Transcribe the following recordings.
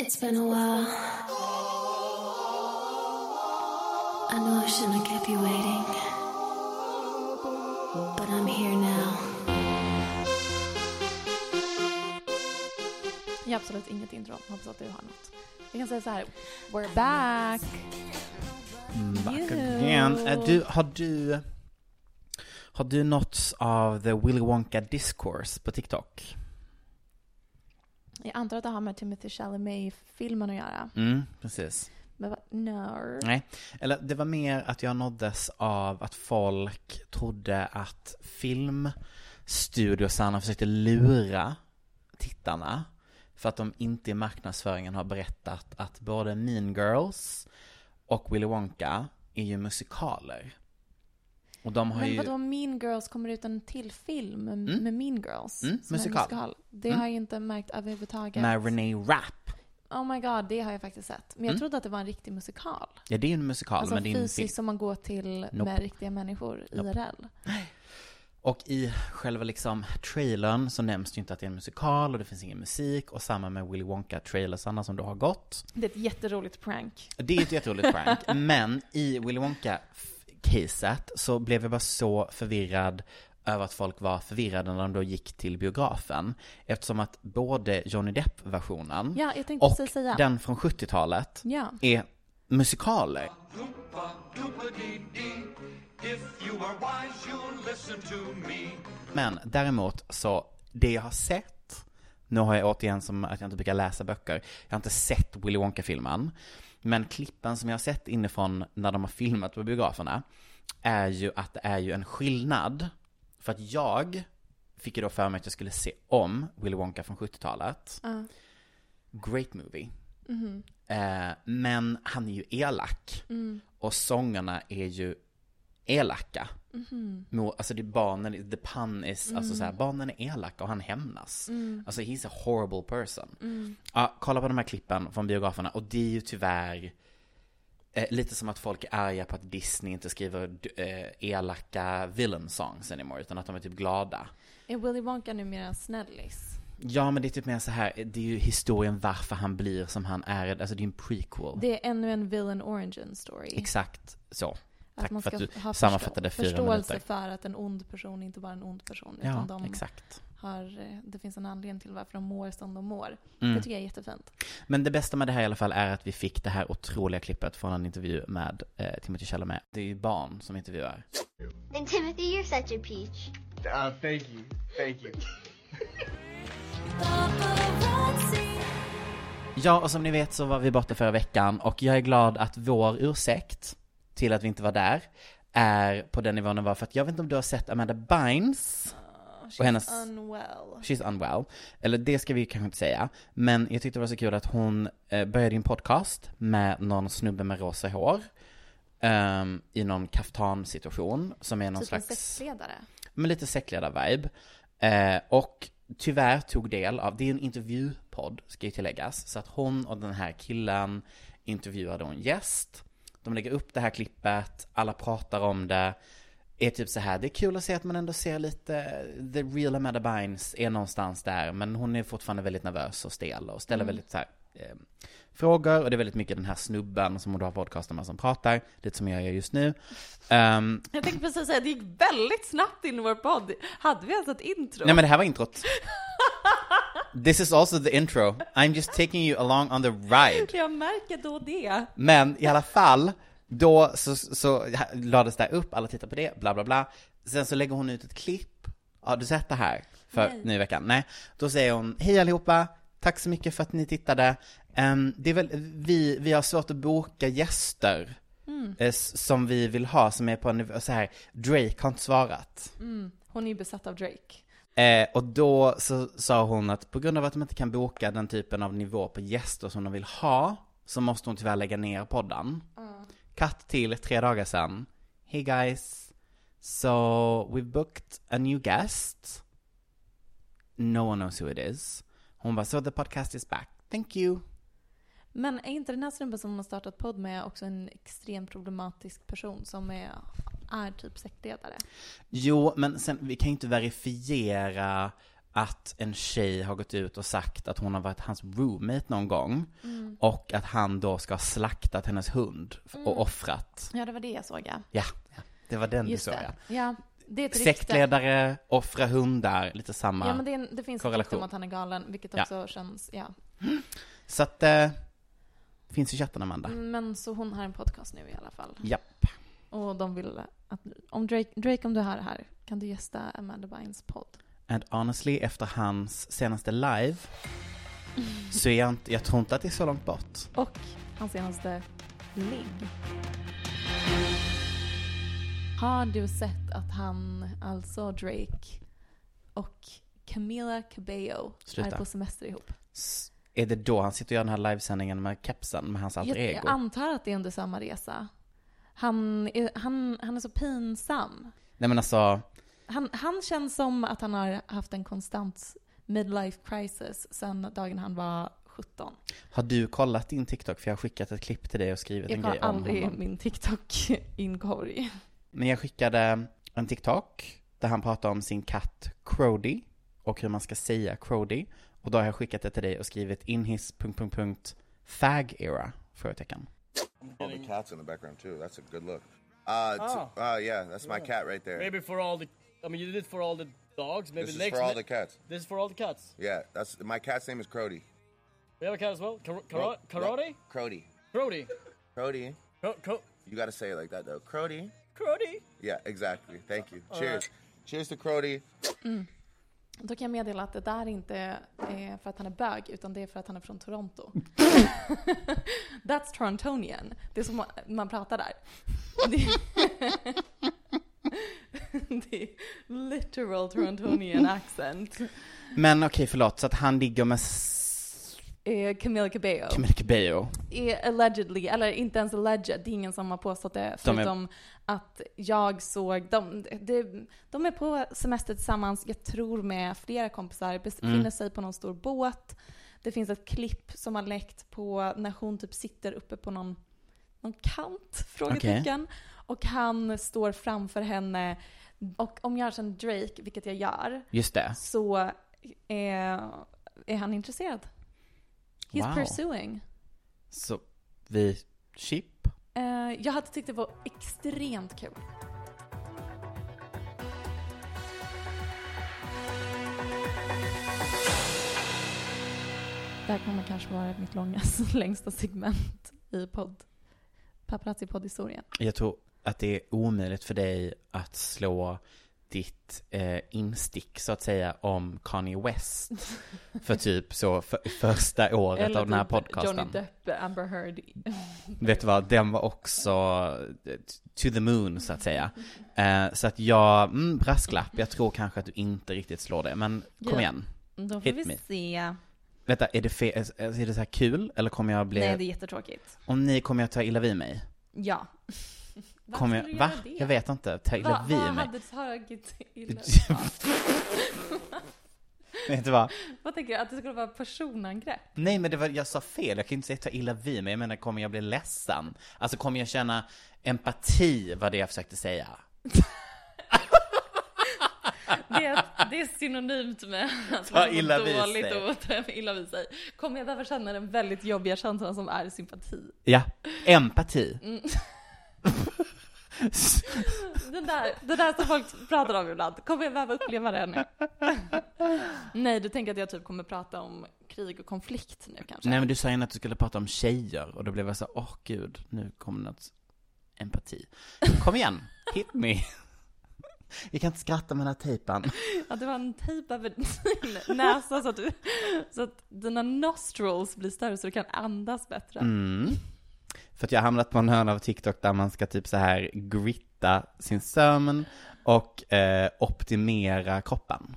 It's been a while. I know I shouldn't have kept you waiting. But I'm here now. Jag har absolut inget intro. Hoppas att du har något. Vi kan säga så här. We're back. Back You. again. Eh, Du, har du... Har du nåtts av the Willy Wonka discourse på TikTok? Jag antar att det har med Timothy Chalamet-filmen att göra. Mm, precis. Men vad- no. Nej, eller det var mer att jag nåddes av att folk trodde att filmstudiosarna försökte lura tittarna för att de inte i marknadsföringen har berättat att både Mean Girls och Willy Wonka är ju musikaler. Och de har Men ju... vadå, Mean Girls kommer ut en till film med, Mm. med Mean Girls? Mm, en musikal. Det Mm. har jag inte märkt överhuvudtaget. Med Renee Rapp. Oh my god, det har jag faktiskt sett. Men jag Mm. trodde att det var en riktig musikal. Ja, det är en musikal, alltså men det är en film. fysiskt som man går till Nope. med riktiga människor, Nope. IRL. Och i själva liksom trailern så nämns det ju inte att det är en musikal och det finns ingen musik och samma med Willy Wonka-trailersarna som då har gått. Det är ett jätteroligt prank. Det är ett jätteroligt prank, men i Willy Wonka-caset så blev jag bara så förvirrad över att folk var förvirrade när de då gick till biografen. Eftersom att både Johnny Depp-versionen Ja, och den från 70-talet Ja. är musikaler. Men däremot så, det jag har sett, nu har jag återigen som att jag inte brukar läsa böcker, jag har inte sett Willy Wonka-filmen, men klippen som jag har sett inifrån när de har filmat på biograferna är ju att det är ju en skillnad. För att jag fick ju då för mig att jag skulle se om Willy Wonka från 70-talet. Ja. Great movie. Mhm. Eh, men han är ju elak. Mm. Och sångerna är ju elaka. Mhm. Mo- Alltså det barnen, the pun is, alltså Mm. så här, barnen är elaka och han hämnas. Mm. Alltså he's a horrible person. Mm. Ja, kolla på de här klippen från biograferna och det är ju tyvärr eh, lite som att folk är arga på att Disney inte skriver eh, elaka villain songs anymore, utan att de är typ glada. Är Willy Wonka numera en snällis? Ja, men det är typ mer så här, det är ju historien varför han blir som han är, alltså det är en prequel. Det är ännu en villain origin story. Exakt så. Att Tack man för ska att du ha sammanfattade förstå- fyra förståelse minuter. för att en ond person inte bara är en ond person. Ja, utan de exakt. Har, eh, det finns en anledning till varför de mår som de mår. Mm. Det tycker jag är jättefint. Men det bästa med det här i alla fall är att vi fick det här otroliga klippet från en intervju med eh, Timothy Chalamet. Det är ju barn som intervjuar. And Timothy, you're such a peach. Uh, thank you. Thank you. Ja, och som ni vet så var vi borta förra veckan och jag är glad att vår ursäkt till att vi inte var där är på den nivån den var. För att jag vet inte om du har sett Amanda Bynes och hennes... Unwell. She's unwell. Eller det ska vi kanske inte säga. Men jag tyckte det var så kul att hon eh, började en podcast med någon snubbe med rosa hår. ehm, I någon kaftansituation som är någon Typ en slags... sexledare. med lite säckledar-vibe. Eh, och tyvärr tog del av, det är en intervjupodd ska ju tilläggas, så att hon och den här killen intervjuade en gäst de lägger upp det här klippet, alla pratar om det. Är typ så här, det är kul att se att man ändå ser lite, the real Amanda Bynes är någonstans där, men hon är fortfarande väldigt nervös och stel och ställer Mm. väldigt så här, eh, frågor och det är väldigt mycket den här snubben som hon då har podcasten med som pratar, lite som jag gör just nu. Ehm, Jag tänkte precis säga, det gick väldigt snabbt in i vår podd. Hade vi ens ett intro? nej men det här var introt. This is also the intro. I'm just taking you along on the ride. Jag märker då det. Men i alla fall, då så, så lades det här upp, alla tittar på det, bla bla bla. Sen så lägger hon ut ett klipp. Har du sett det här? För Nej. nu i veckan? Nej. Då säger hon, hej allihopa, tack så mycket för att ni tittade. Ehm, det är väl, vi, vi har svårt att boka gäster. Mm. eh, som vi vill ha, som är på en nivå, så här, Drake har inte svarat. Mm. Hon är ju besatt av Drake. Eh, och då så sa hon att på grund av att de inte kan boka den typen av nivå på gäster som de vill ha, så måste hon tyvärr lägga ner podden. Cut till tre dagar sedan. Hey guys, so we've booked a new guest. No one knows who it is. Hon bara, so the podcast is back. Thank you. Men är inte den här snubben som hon har startat podd med också en extremt problematisk person som är, är typ sektledare? Jo, men sen, vi kan ju inte verifiera att en tjej har gått ut och sagt att hon har varit hans roommate någon gång. Mm. Och att han då ska ha slaktat hennes hund f- Mm. och offrat. Ja, det var det jag såg, ja. Ja, ja, det var den Just du såg det. ja. Ja, det är ett rykte. Sektledare, offra hundar, lite samma. Ja, men det, är det finns ett rykte om att han är galen, vilket Ja. också känns, ja. Så att, eh, finns i chatten Amanda. Men så hon har en podcast nu i alla fall. Japp. Och de vill att, om Drake, Drake om du är här, kan du gästa Amanda Bynes podd? And honestly, efter hans senaste live, så är jag inte, jag tror inte att det är så långt bort. Och hans senaste ligg. Har du sett att han, alltså Drake och Camila Cabello Sluta. är på semester ihop? S- Är det då han sitter och gör den här livesändningen med kepsen, med hans alter Jag, ego? jag antar att det är under samma resa. Han är, han, han är så pinsam. Nej men alltså, Han, han känns som att han har haft en konstant midlife crisis sedan dagen han var 17. har du kollat din TikTok? För jag har skickat ett klipp till dig och skrivit Jag en har grej om aldrig honom. min TikTok-inkorg. Men jag skickade en TikTok där han pratar om sin katt Crody och hur man ska säga Crody. Och då har jag skickat det till dig och skrivit in his... fag era? Frågetecken. All the cats in the background too. That's a good look. Uh, t- Oh. uh yeah, that's my cat right there. Maybe for all the. I mean, you did it for all the dogs. Maybe This is next. for all ne- the cats. This is for all the cats. Yeah, that's my cat's name is Crody. We have a cat as well. Kar- Cro- Karo- Karate. yeah, Crody. Crody. Crody. Cro- cro- You got to say it like that though. Crody. Crody. Yeah, exactly. Thank you. All Cheers. right. Cheers to Crody. Då kan jag meddela att det där inte är för att han är bög, utan det är för att han är från Toronto. That's Torontonian. Det är som man- pratar där. Det, det är literal Torontonian accent. Men okej, förlåt. Så att han ligger med Eh, Camila Cabello. Camila Cabello. är allegedly, eller inte ens alleged, det är ingen som har påstått det, De är- förutom att jag såg, de, de, de är på semester tillsammans, jag tror med flera kompisar, befinner Mm. sig på någon stor båt. Det finns ett klipp som har läckt på när hon typ sitter uppe på någon, någon kant, frågetecken. Och han står framför henne. Och om jag känner Drake, vilket jag gör, Just det. så är, är han intresserad. He's Wow. pursuing. Så vi... Chip? Eh, jag hade tyckt det var extremt kul. Det här kommer kanske vara mitt långa, längsta segment i podd. Paparazzi-poddhistorien. Jag tror att det är omöjligt för dig att slå ditt eh, instick så att säga om Kanye West för typ så för, första året av den här typ podcasten. Johnny Depp, Amber Heard. Vet du vad, den var också eh, to the moon så att säga. Eh, så att jag, mm, brasklapp, jag tror kanske att du inte riktigt slår det, men kom Ja. igen. Då får Hit vi me. se. Vänta, är det, fe- är det så här kul eller kommer jag bli, Nej, det är jättetråkigt. om ni kommer jag ta illa vid mig? Ja. Varför Kommer skulle jag, va? det? Jag vet inte, ta illa Va, vid vad mig. hade tagit illa Vet du vad? Vad tänker du? Att det skulle vara personangrepp? Nej men det var, jag sa fel, jag kan inte säga ta illa vid mig, jag menar kommer jag bli ledsen? Alltså kommer jag känna empati, var det jag försökte säga? Det är, det är synonymt med att Ta illa dåligt och ta illa vid sig. Kommer jag därför känna den väldigt jobbiga känslan som är sympati? Ja, empati. Mm. Det där, det där som folk pratar om ibland, kommer jag behöva uppleva det nu? Nej, du tänker att jag typ kommer prata om krig och konflikt nu kanske? Nej men du sa innan att du skulle prata om tjejer, och då blev jag så åh gud, nu kommer något empati. Kom igen, hit me. Jag kan inte skratta med den här tejpen. Att det var en tejp över din näsa så att, du, så att dina nostrils blir större så du kan andas bättre. Mm. För att jag har hamnat på en hörna av TikTok där man ska typ så här gritta sin sömn och eh, optimera kroppen.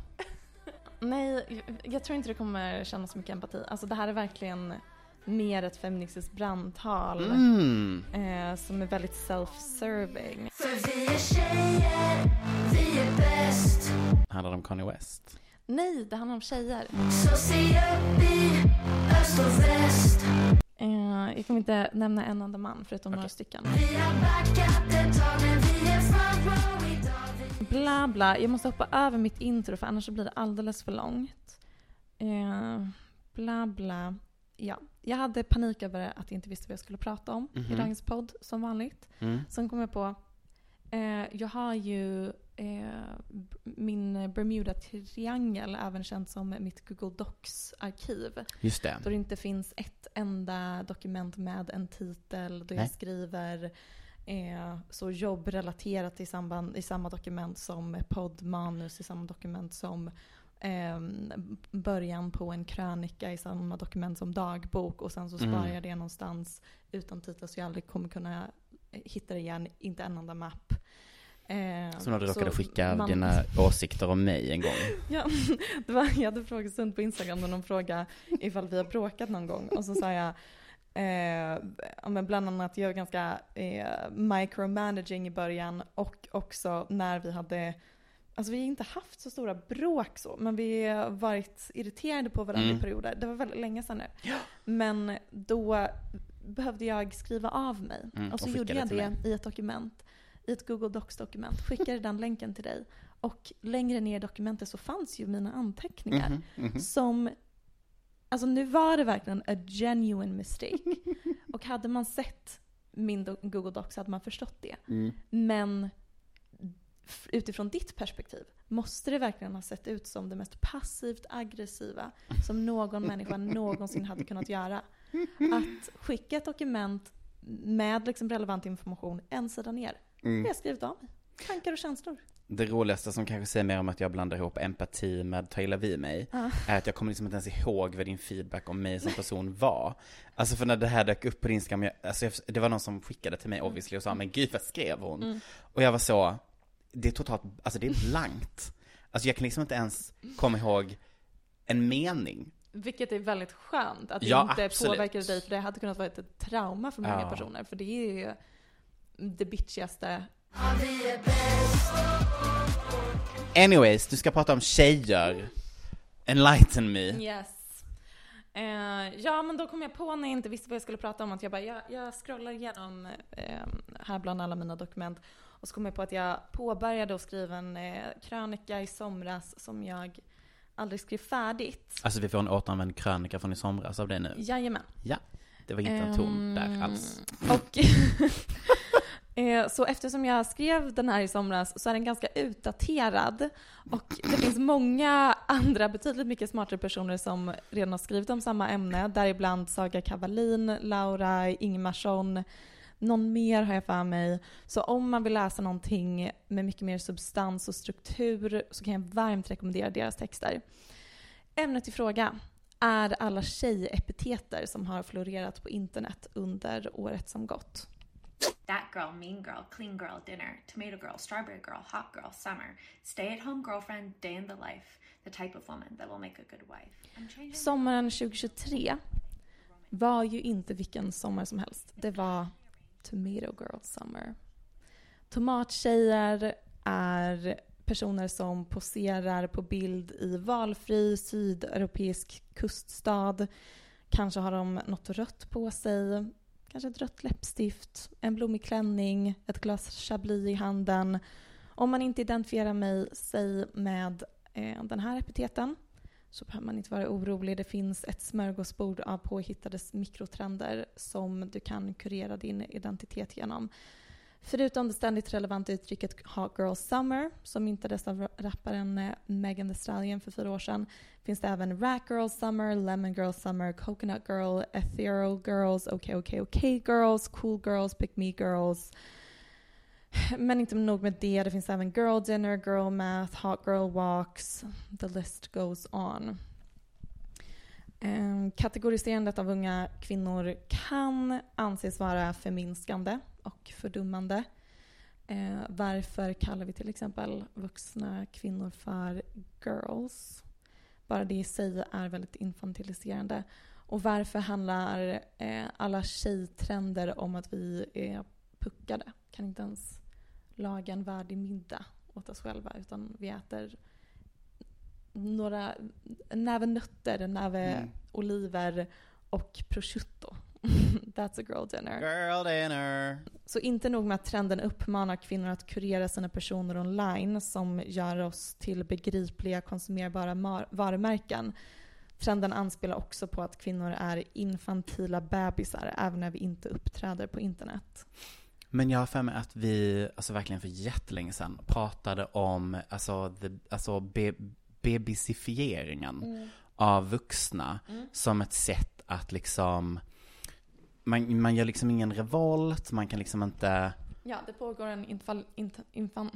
Nej, jag- tror inte det kommer kännas så mycket empati. Alltså det här är verkligen mer ett feministiskt brandtal Mm. eh, som är väldigt self-serving. För vi är tjejer, vi är bäst. Handlar det om Kanye West? Nej, det handlar om tjejer. Så se upp i öst och väst. Eh, jag kommer inte nämna en enda man förutom några stycken. Bla bla, jag måste hoppa över mitt intro för annars blir det alldeles för långt. Eh, bla bla. Ja, jag hade panik över att jag inte visste vad jag skulle prata om i Mhm. dagens podd som vanligt. Mm. Sen kom jag på, eh, jag har ju min Bermuda-triangel, även känd som mitt Google Docs-arkiv. Just det. Då det inte finns ett enda dokument med en titel, då jag Nej. skriver eh, så jobbrelaterat i, samband, i samma dokument som poddmanus, i samma dokument som eh, början på en krönika, i samma dokument som dagbok och sen så Mm. sparar jag det någonstans utan titel så jag aldrig kommer kunna eh, hitta det igen, inte en enda mapp. Eh, Som när du råkade skicka man- dina åsikter om mig en gång. Ja, det var, jag hade frågestund på Instagram där någon frågade ifall vi har bråkat någon gång. Och så sa jag, eh, ja, men bland annat jag är ganska eh, micromanaging i början och också när vi hade Alltså vi har inte haft så stora bråk så, men vi har varit irriterade på varandra Mm. i perioder. Det var väldigt länge sedan nu. Men då behövde jag skriva av mig. Mm, och så och gjorde jag det mig. i ett dokument. I ett Google Docs-dokument. Skickade den länken till dig. Och längre ner i dokumentet så fanns ju mina anteckningar. Mhm, mhm. Som, alltså nu var det verkligen a genuine mistake. och hade man sett min do- Google Docs hade man förstått det. Mm. Men utifrån ditt perspektiv, måste det verkligen ha sett ut som det mest passivt aggressiva som någon människa någonsin hade kunnat göra? Att skicka ett dokument med liksom relevant information en sida ner. Mm. Jag har skrivit av mig. Tankar och känslor. Det roligaste som kanske säger mer om att jag blandar ihop empati med ta illa vid mig, Ja. är att jag kommer liksom inte ens ihåg vad din feedback om mig som person var. Alltså för när det här dök upp på din Instagram, jag, alltså jag, det var någon som skickade till mig obviously och sa, men gud vad skrev hon? Mm. Och jag var så, det är totalt, alltså det är blankt. Alltså jag kan liksom inte ens komma ihåg en mening. Vilket är väldigt skönt att det Ja, inte absolut. påverkade dig för det hade kunnat vara ett trauma för många Ja. personer. För det är ju det bitchigaste. Anyways, du ska prata om tjejer. Enlighten me. Yes. Eh, ja men då kom jag på när jag inte visste vad jag skulle prata om att jag bara, jag, jag scrollar igenom eh, här bland alla mina dokument och så kom jag på att jag påbörjade att skriva en eh, krönika i somras som jag aldrig skrev färdigt. Alltså vi får en återanvänd krönika från i somras av det nu. Jajamän. Ja, det var inte en ton där Ehm, alls. Och Eh, så eftersom jag skrev den här i somras så är den ganska utdaterad. Och det finns många andra betydligt mycket smartare personer som redan har skrivit om samma ämne. Däribland Saga Kavalin, Laura Ingmarsson, någon mer har jag för mig. Så om man vill läsa någonting med mycket mer substans och struktur så kan jag varmt rekommendera deras texter. Ämnet i fråga är alla tjejepiteter som har florerat på internet under året som gått. That girl, mean girl, clean girl, dinner, tomato girl, strawberry girl, hot girl, summer, stay at home girlfriend, day in the life, the type of woman that will make a good wife. Sommaren 2023 var ju inte vilken sommar som helst. Det var Tomato Girl Summer. Tomattjejer är personer som poserar på bild i valfri sydeuropeisk kuststad. Kanske har de något rött på sig. Kanske ett rött läppstift, en blommig klänning, ett glas chablis i handen. Om man inte identifierar mig, sig med eh, den här epiteten så behöver man inte vara orolig. Det finns ett smörgåsbord av påhittade mikrotrender som du kan kurera din identitet genom. Förutom det ständigt relevanta uttrycket Hot Girl Summer, som myntades av rapparen eh, Megan Thee Stallion för fyra år sedan, finns det även Rat Girl Summer, Lemon Girl Summer, Coconut Girl, Ethereal Girls, OK OK OK Girls, Cool Girls, Pick Me Girls. Men inte nog med det, det finns även Girl Dinner, Girl Math, Hot Girl Walks. The list goes on. Ehm, kategoriserandet av unga kvinnor kan anses vara förminskande och fördummande. Eh, varför kallar vi till exempel vuxna kvinnor för girls? Bara det i sig är väldigt infantiliserande. Och varför handlar eh, alla tjejtrender om att vi är puckade? Kan inte ens laga en värdig middag åt oss själva utan vi äter några, en näve nötter, en näve Mm. oliver och prosciutto. That's a girl dinner. Girl dinner. Så inte nog med att trenden uppmanar kvinnor att kurera sina personer online som gör oss till begripliga konsumerbara mar- varumärken. Trenden anspelar också på att kvinnor är infantila bebisar även när vi inte uppträder på internet. Men jag har för mig att vi, alltså verkligen för jättelänge sedan, pratade om alltså, the, alltså be, bebisifieringen av vuxna som ett sätt att liksom, man, man gör liksom ingen revolt, man kan liksom inte Ja, det pågår en infal, int, infan,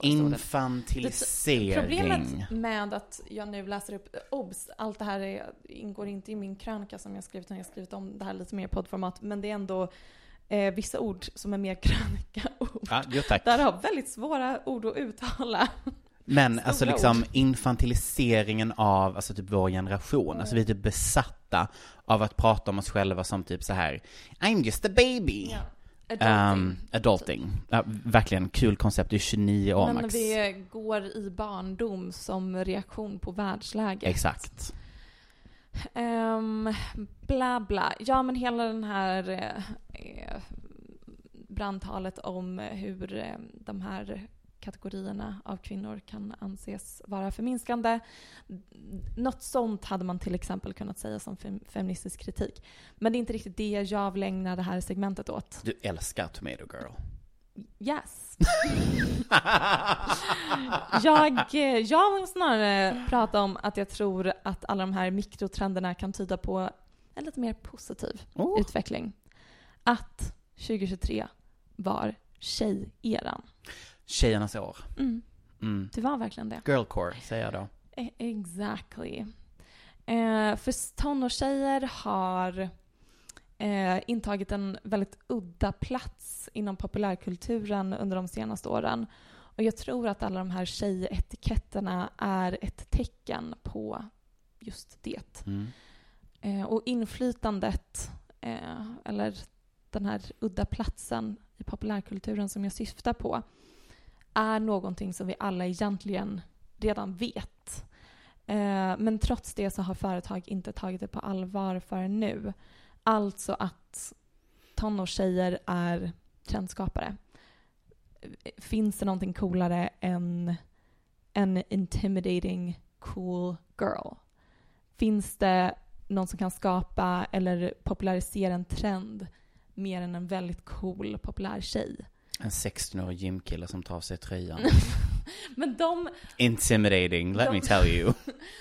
infantilisering. Problemet med att jag nu läser upp, obs, allt det här är, ingår inte i min krönika som jag skrivit, utan jag har skrivit om det här lite mer i poddformat, men det är ändå eh, vissa ord som är mer krönikaord. Ja, jo tack. Där har väldigt svåra ord att uttala. Men Stora alltså liksom ord. infantiliseringen av, alltså typ vår generation. Alltså vi är typ besatta av att prata om oss själva som typ så här I'm just a baby. Adulting. Um, adulting. Ja, verkligen kul koncept, du är 29 år Men max. vi går i barndom som reaktion på världsläget. Exakt. Ehm, bla bla. Ja men hela den här eh, eh, brandtalet om hur eh, de här kategorierna av kvinnor kan anses vara förminskande. Något sånt hade man till exempel kunnat säga som fem, feministisk kritik. Men det är inte riktigt det jag vill ägna det här segmentet åt. Du älskar Tomato Girl. Yes. jag, jag vill snarare prata om att jag tror att alla de här mikrotrenderna kan tyda på en lite mer positiv Oh. utveckling. Att 2023 var tjejeran. Tjejernas år. Mm, Mm. det var verkligen det. Girlcore, säger jag då. E- Exactly. Eh, för tonårstjejer har eh, intagit en väldigt udda plats inom populärkulturen under de senaste åren. Och jag tror att alla de här tjejetiketterna är ett tecken på just det. Mm. Eh, och inflytandet, eh, eller den här udda platsen i populärkulturen som jag syftar på, är någonting som vi alla egentligen redan vet. Eh, men trots det så har företag inte tagit det på allvar förrän nu. Alltså att tonårstjejer är trendskapare. Finns det någonting coolare än en intimidating cool girl? Finns det någon som kan skapa eller popularisera en trend mer än en väldigt cool populär tjej? En 16-årig gymkille som tar av sig tröjan. Men de, Intimidating, let De- me tell you.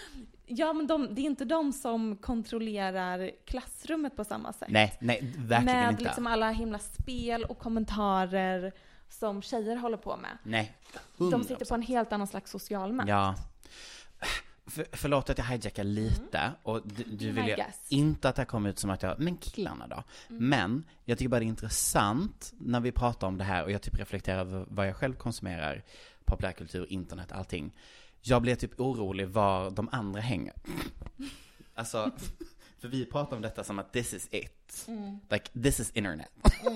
ja men de, det är inte de som kontrollerar klassrummet på samma sätt. nej, nej, verkligen med inte. liksom alla himla spel och kommentarer som tjejer håller på med. Nej, De sitter på en helt annan slags social makt. Ja. För, förlåt att jag hijackar lite, och du, du Mm. Vill ju inte att det kommer ut som att jag, men killarna då? Mm. Men, jag tycker bara det är intressant när vi pratar om det här, och jag typ reflekterar över vad jag själv konsumerar, populärkultur, internet, allting. Jag blir typ orolig var de andra hänger. Alltså, för vi pratar om detta som att this is it. Mm. Like, this is internet.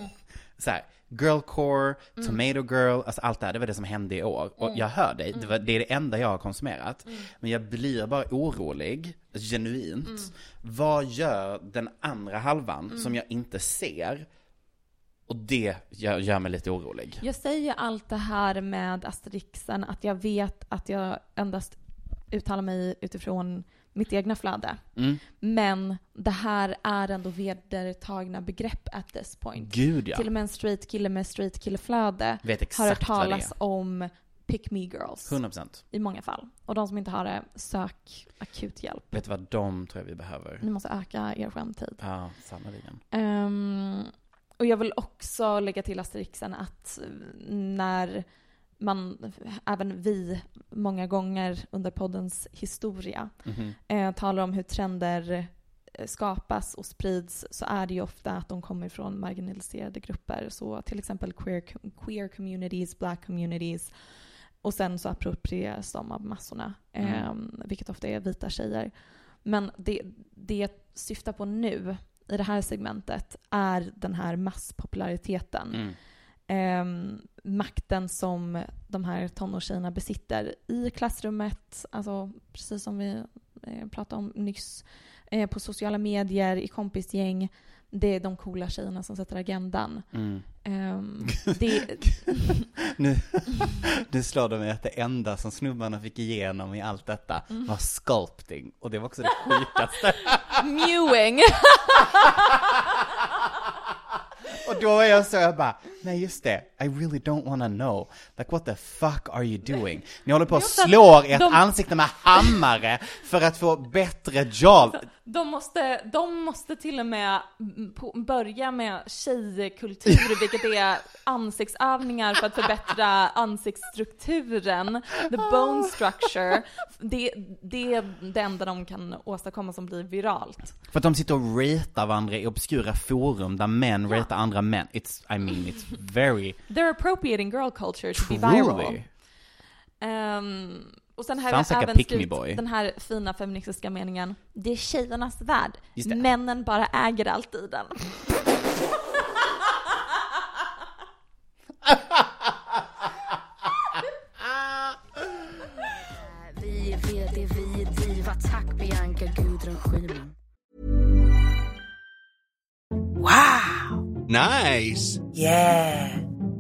Så här, girlcore, Mm. tomato girl, alltså allt det här, det var det som hände i år. Och Mm. jag hör dig, det, Mm. var, det är det enda jag har konsumerat. Mm. Men jag blir bara orolig, genuint. Mm. Vad gör den andra halvan Mm. som jag inte ser? Och det gör, gör mig lite orolig. Jag säger allt det här med asterixen, att jag vet att jag endast uttalar mig utifrån mitt egna flöde. Mm. Men det här är ändå vedertagna begrepp at this point. Gud, ja. Till och med en straight kille med straight kille-flöde har hört talas om pick me girls. 100%. I många fall. Och de som inte har det, sök akut hjälp. Vet du vad de tror jag vi behöver? Ni måste öka er skärmtid. Ja, sannerligen. Ehm, och jag vill också lägga till Asterixen att när man, även vi, många gånger under poddens historia Mhm. eh, talar om hur trender eh, skapas och sprids så är det ju ofta att de kommer från marginaliserade grupper. Så till exempel queer, queer communities, black communities. Och sen så approprieras de av massorna, Mm. eh, vilket ofta är vita tjejer. Men det, det jag syftar på nu i det här segmentet är den här masspopulariteten. Mm. Ehm, makten som de här tonårstjejerna besitter i klassrummet, alltså precis som vi eh, pratade om nyss, eh, på sociala medier, i kompisgäng. Det är de coola tjejerna som sätter agendan. Mm. Ehm, det, nu, nu slår det mig att det enda som snubbarna fick igenom i allt detta Mm. var sculpting. Och det var också det sjukaste. Mewing! Och då var jag så, jag bara, nej just det, i really don't wanna know. Like what the fuck are you doing? Ni håller på att Just att slå ert de- ansikte med hammare för att få bättre jobb. De måste, de måste till och med börja med tjejkultur, vilket är ansiktsövningar för att förbättra ansiktsstrukturen, the bone structure. Det, det är det enda de kan åstadkomma som blir viralt. För att de sitter och ratear varandra i obskura forum där män ratear andra män. It's, I mean, it's very They're appropriating girl culture to be viral. truly. Ehm, och sen har Sounds jag like a även pick me skrivit den här fina feministiska meningen. Det är tjejernas värld. Männen bara äger allt i den. Vi är VD, vi är diva. Tack Bianca Gudrun Schyman. Nice. Yeah.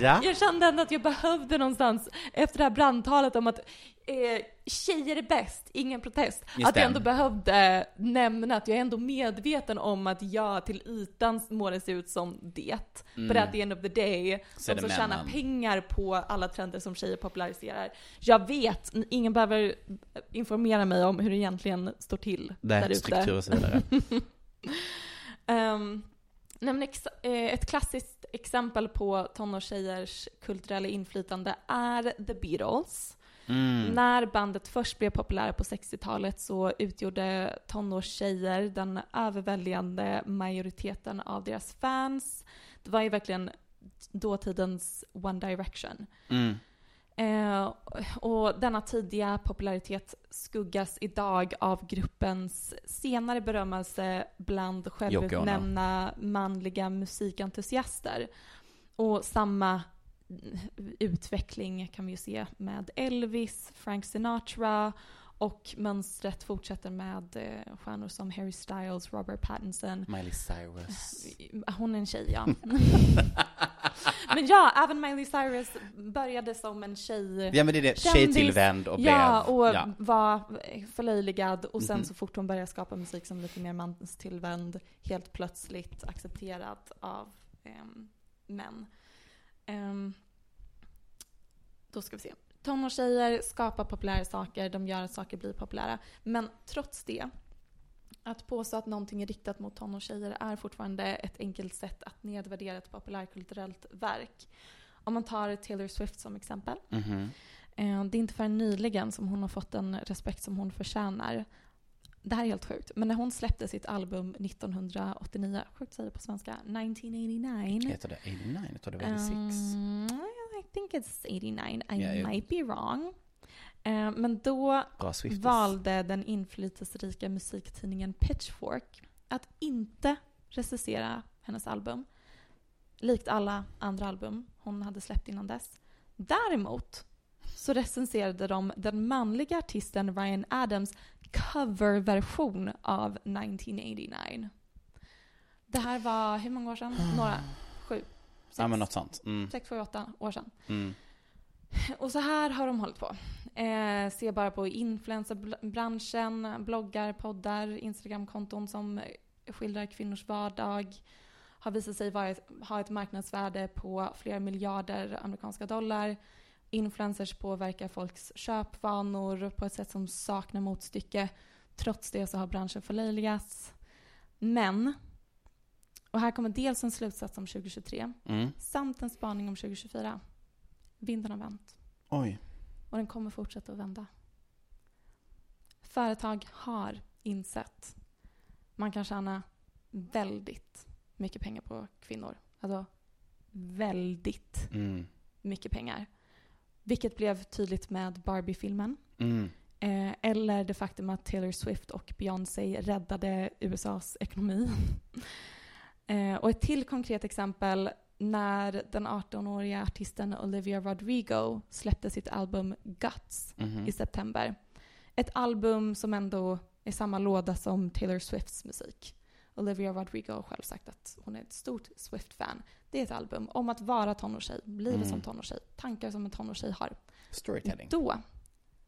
Ja. Jag kände ändå att jag behövde någonstans, efter det här brandtalet om att eh, tjejer är bäst, ingen protest, Just att jag ändå behövde nämna att jag är ändå medveten om att jag till ytan må det se ut som det. Mm. But at the end of the day, Så de som tjänar pengar på alla trender som tjejer populariserar. Jag vet, ingen behöver informera mig om hur det egentligen står till där ute. struktur och så vidare. Um, nej men eh, ett klassiskt exempel på tonårstjejers kulturella inflytande är The Beatles. Mm. När bandet först blev populära på 60-talet så utgjorde tonårstjejer den överväldigande majoriteten av deras fans. Det var ju verkligen dåtidens One Direction. Mm. Eh, och denna tidiga popularitet skuggas idag av gruppens senare berömmelse bland självutnämnda manliga musikentusiaster. Och samma utveckling kan vi ju se med Elvis, Frank Sinatra Och mönstret fortsätter med eh, stjärnor som Harry Styles, Robert Pattinson. Miley Cyrus. Hon är en tjej, ja. men ja, även Miley Cyrus började som en tjej. Ja men det är det, tjejtillvänd och Ja, blev... och ja. var förlöjligad. Och sen Mhm. så fort hon började skapa musik som lite mer manstillvänd, helt plötsligt accepterad av ehm, män. Ehm, då ska vi se. Tonårstjejer skapar populära saker, de gör att saker blir populära. Men trots det, att påstå att någonting är riktat mot tonårstjejer är fortfarande ett enkelt sätt att nedvärdera ett populärkulturellt verk. Om man tar Taylor Swift som exempel. Mhm. Eh, Det är inte förrän nyligen som hon har fått den respekt som hon förtjänar. Det här är helt sjukt. Men när hon släppte sitt album 1989, sjukt säga det på svenska, 1989. Heter det 89? Jag tror det var 86. Um, I think it's 89. I ja. might be wrong. Eh, men då valde den inflytelserika musiktidningen Pitchfork att inte recensera hennes album. Likt alla andra album hon hade släppt innan dess. Däremot så recenserade de den manliga artisten Ryan Adams coverversion av 1989. Det här var, hur många år sedan? Några? Sju? Sex? Ja men något sånt. Mm. Sex, sju, åtta år sedan. Mm. Och så här har de hållit på. Eh, se bara på influencerbranschen, bloggar, poddar, Instagramkonton som skildrar kvinnors vardag. Har visat sig vara ha ett marknadsvärde på flera miljarder amerikanska dollar. Influencers påverkar folks köpvanor på ett sätt som saknar motstycke. Trots det så har branschen förlöjligats. Men, och här kommer dels en slutsats om 2023 Mm. samt en spaning om 2024. Vinden har vänt. Oj. Och den kommer fortsätta att vända. Företag har insett man kan tjäna väldigt mycket pengar på kvinnor. Alltså väldigt Mm. mycket pengar. Vilket blev tydligt med Barbie-filmen. Mm. Eh, eller det faktum att Taylor Swift och Beyoncé räddade USAs ekonomi. eh, och ett till konkret exempel när den 18-åriga artisten Olivia Rodrigo släppte sitt album Guts Mhm. i september. Ett album som ändå är samma låda som Taylor Swifts musik. Olivia Rodrigo har själv sagt att hon är ett stort Swift-fan. Det är ett album om att vara tonårstjej, livet Mm. som tonårstjej, tankar som en tonårstjej har. Storytelling. Då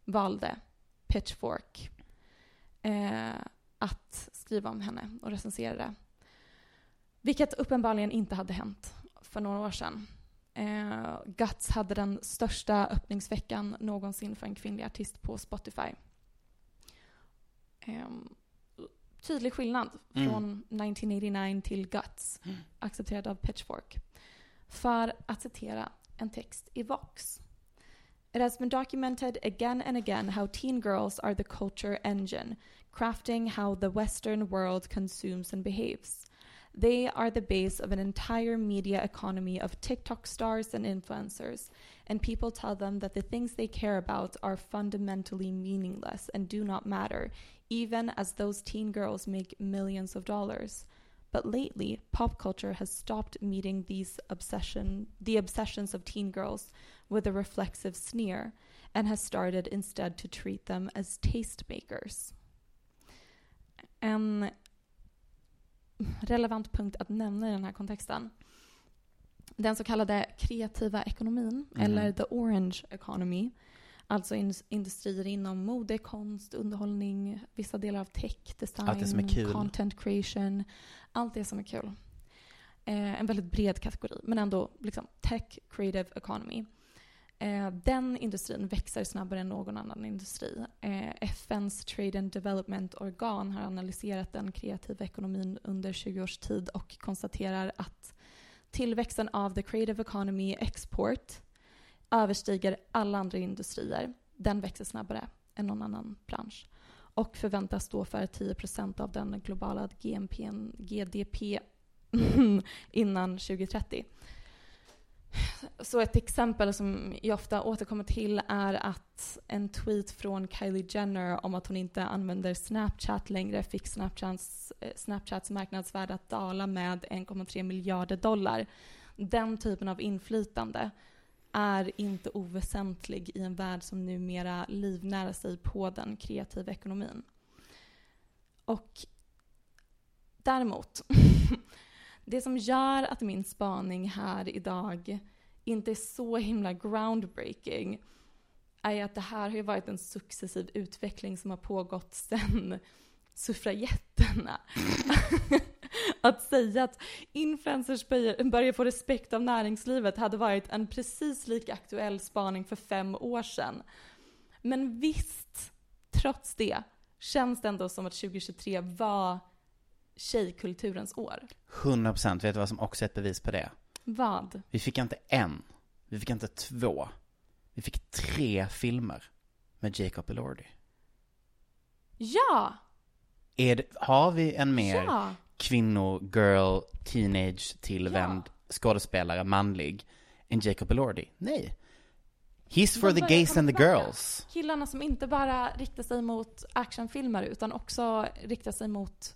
valde Pitchfork eh, att skriva om henne och recensera det. Vilket uppenbarligen inte hade hänt för några år sedan. Eh, Guts hade den största öppningsveckan någonsin för en kvinnlig artist på Spotify. Eh, tydlig skillnad Mm. från 1989 till Guts, accepterad av Pitchfork. För att citera en text i Vox. It has been documented again and again how teen girls are the culture engine, crafting how the Western world consumes and behaves. They are the base of an entire media economy of TikTok stars and influencers, and people tell them that the things they care about are fundamentally meaningless and do not matter, even as those teen girls make millions of dollars. But lately, pop culture has stopped meeting these obsession, the obsessions of teen girls with a reflexive sneer and has started instead to treat them as tastemakers. En relevant punkt att nämna i den här kontexten. Den så kallade kreativa ekonomin, Mm. eller the orange economy, alltså in- industrier inom mode, konst, underhållning, vissa delar av tech, design, content creation, allt det som är kul. Eh, en väldigt bred kategori, men ändå liksom tech, creative economy. Eh, den industrin växer snabbare än någon annan industri. Eh, FNs Trade and Development-organ har analyserat den kreativa ekonomin under 20 års tid och konstaterar att tillväxten av the creative economy export överstiger alla andra industrier. Den växer snabbare än någon annan bransch och förväntas stå för 10% av den globala GDP innan 2030. Så ett exempel som jag ofta återkommer till är att en tweet från Kylie Jenner om att hon inte använder Snapchat längre fick Snapchats, eh, Snapchats marknadsvärde att dala med 1,3 miljarder dollar. Den typen av inflytande är inte oväsentlig i en värld som numera livnär sig på den kreativa ekonomin. Och däremot, det som gör att min spaning här idag inte är så himla groundbreaking är att det här har ju varit en successiv utveckling som har pågått sedan suffragetterna. att säga att influencers börjar börjar få respekt av näringslivet hade varit en precis lika aktuell spaning för fem år sedan. Men visst, trots det, känns det ändå som att 2023 var tjejkulturens år. 100% vet du vad som också är ett bevis på det? Vad? Vi fick inte en, vi fick inte två, vi fick tre filmer med Jacob Elordi. Ja! Det, har vi en mer Ja! kvinno, girl, teenage tillvänd skådespelare, manlig, än Jacob Elordi? Nej. He's for De the gays and the girls. Killarna som inte bara riktar sig mot actionfilmer utan också riktar sig mot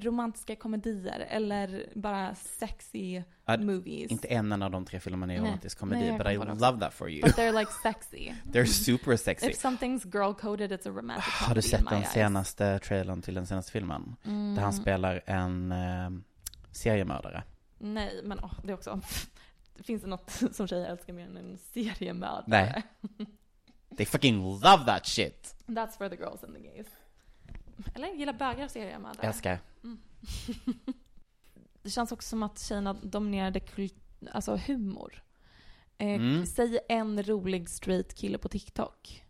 romantiska komedier eller bara sexy Ja, movies. Inte en av de tre filmerna är romantisk komedi, but I love that for you. But they're like sexy. They're super sexy. If something's girl-coded it's a romantic comedy Har du sett den eyes. senaste trailern till den senaste filmen? Där han Mm. spelar en eh, seriemördare. Nej, men åh, det också... Finns det något som tjejer älskar mer än en seriemördare? Nej. They fucking love that shit. That's for the girls and the gays. Eller gillar bögar seriemördare? Älskar. Det känns också som att tjejerna dominerade alltså humor. Eh, Mm. Säg en rolig straight kille på TikTok.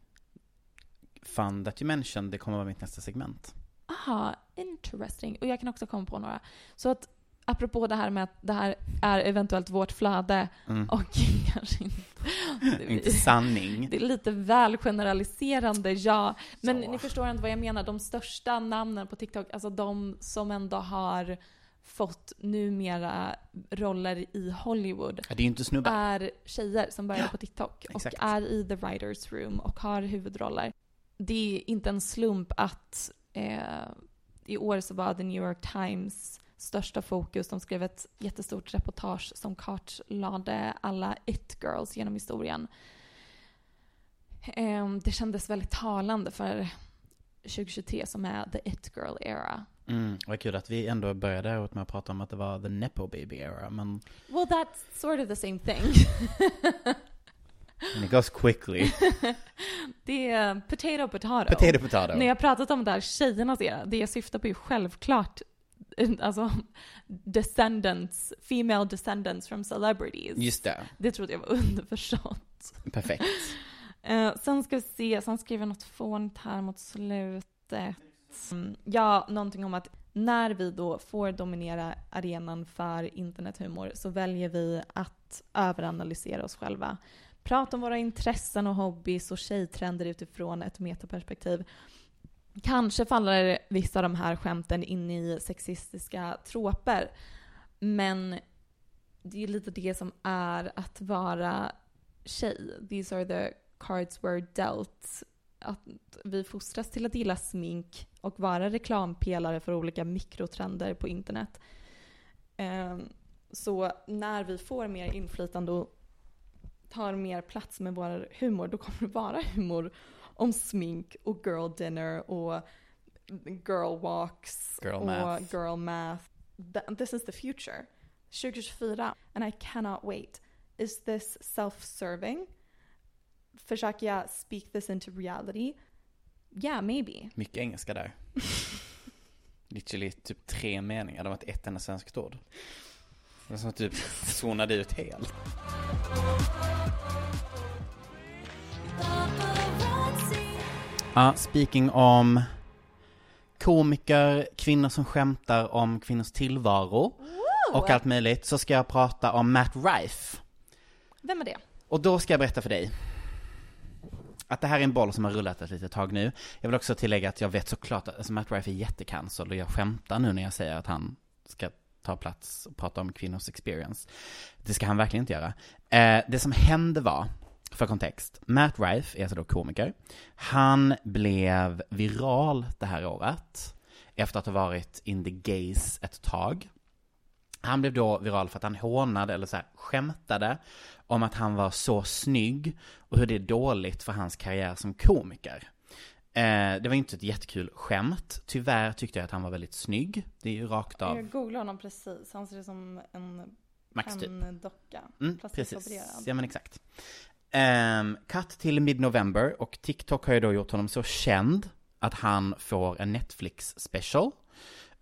Fun that you mentioned, det kommer vara mitt nästa segment. Aha, interesting. Och jag kan också komma på några. Så att apropå det här med att det här är eventuellt vårt flöde Mm. och kanske inte... Inte sanning. Det är lite väl generaliserande, ja. Men ni förstår ändå vad jag menar. De största namnen på TikTok, alltså de som ändå har fått numera roller i Hollywood Ja, det är inte snubbar. är tjejer som börjar på TikTok och exakt. är i the writers room och har huvudroller. Det är inte en slump att eh, i år så var The New York Times största fokus. De skrev ett jättestort reportage som kartlade alla it-girls genom historien. Eh, det kändes väldigt talande för 2023 som är the it-girl era. Mm, vad kul att vi ändå började med att prata om att det var the nepo baby era, men Well that's sort of the same thing. and it goes quickly. det är potato potato. Potato, potato. När jag pratat om det här tjejernas era, det jag syftar på är självklart alltså descendants, female descendants from celebrities. Just det. Det trodde jag var underförstått. Perfekt. Eh, sen ska vi se, sen skriver något fånigt här mot slutet. Mm, Ja, någonting om att när vi då får dominera arenan för internethumor så väljer vi att överanalysera oss själva. Prata om våra intressen och hobbys och tjejtrender utifrån ett metaperspektiv. Kanske faller vissa av de här skämten in i sexistiska troper. Men det är lite det som är att vara tjej. These are the cards we're dealt. Att vi fostras till att gilla smink och vara reklampelare för olika mikrotrender på internet. Ehm, så när vi får mer inflytande och tar mer plats med vår humor, då kommer det vara humor om smink och girl dinner och girl walks Girl och math. girl math. Th- This is the future. 2024, and I cannot wait. Is this self-serving? Försöker jag speak this into reality? Yeah, maybe. Mycket engelska där. Literally typ tre meningar, det var ett ett enda svenskt ord. Det var som typ zonade ut helt. Ja, speaking om komiker, kvinnor som skämtar om kvinnors tillvaro och allt möjligt, så ska jag prata om Matt Rife. Vem är det? Och då ska jag berätta för dig att det här är en boll som har rullat ett litet tag nu. Jag vill också tillägga att jag vet såklart att alltså Matt Rife är jättecancel och jag skämtar nu när jag säger att han ska ta plats och prata om kvinnors experience. Det ska han verkligen inte göra. Eh, det som hände var, för kontext, Matt Rife är alltså då komiker. Han blev viral det här året efter att ha varit in the gays ett tag. Han blev då viral för att han hånade, eller så här, skämtade om att han var så snygg och hur det är dåligt för hans karriär som komiker. Eh, det var inte ett jättekul skämt. Tyvärr tyckte jag att han var väldigt snygg. Det är ju rakt av. Jag googlade honom precis. Han ser ut som en Max typ. penndocka. Mm, precis. Ja men exakt. Um, cut till mid-november och TikTok har ju då gjort honom så känd att han får en Netflix special.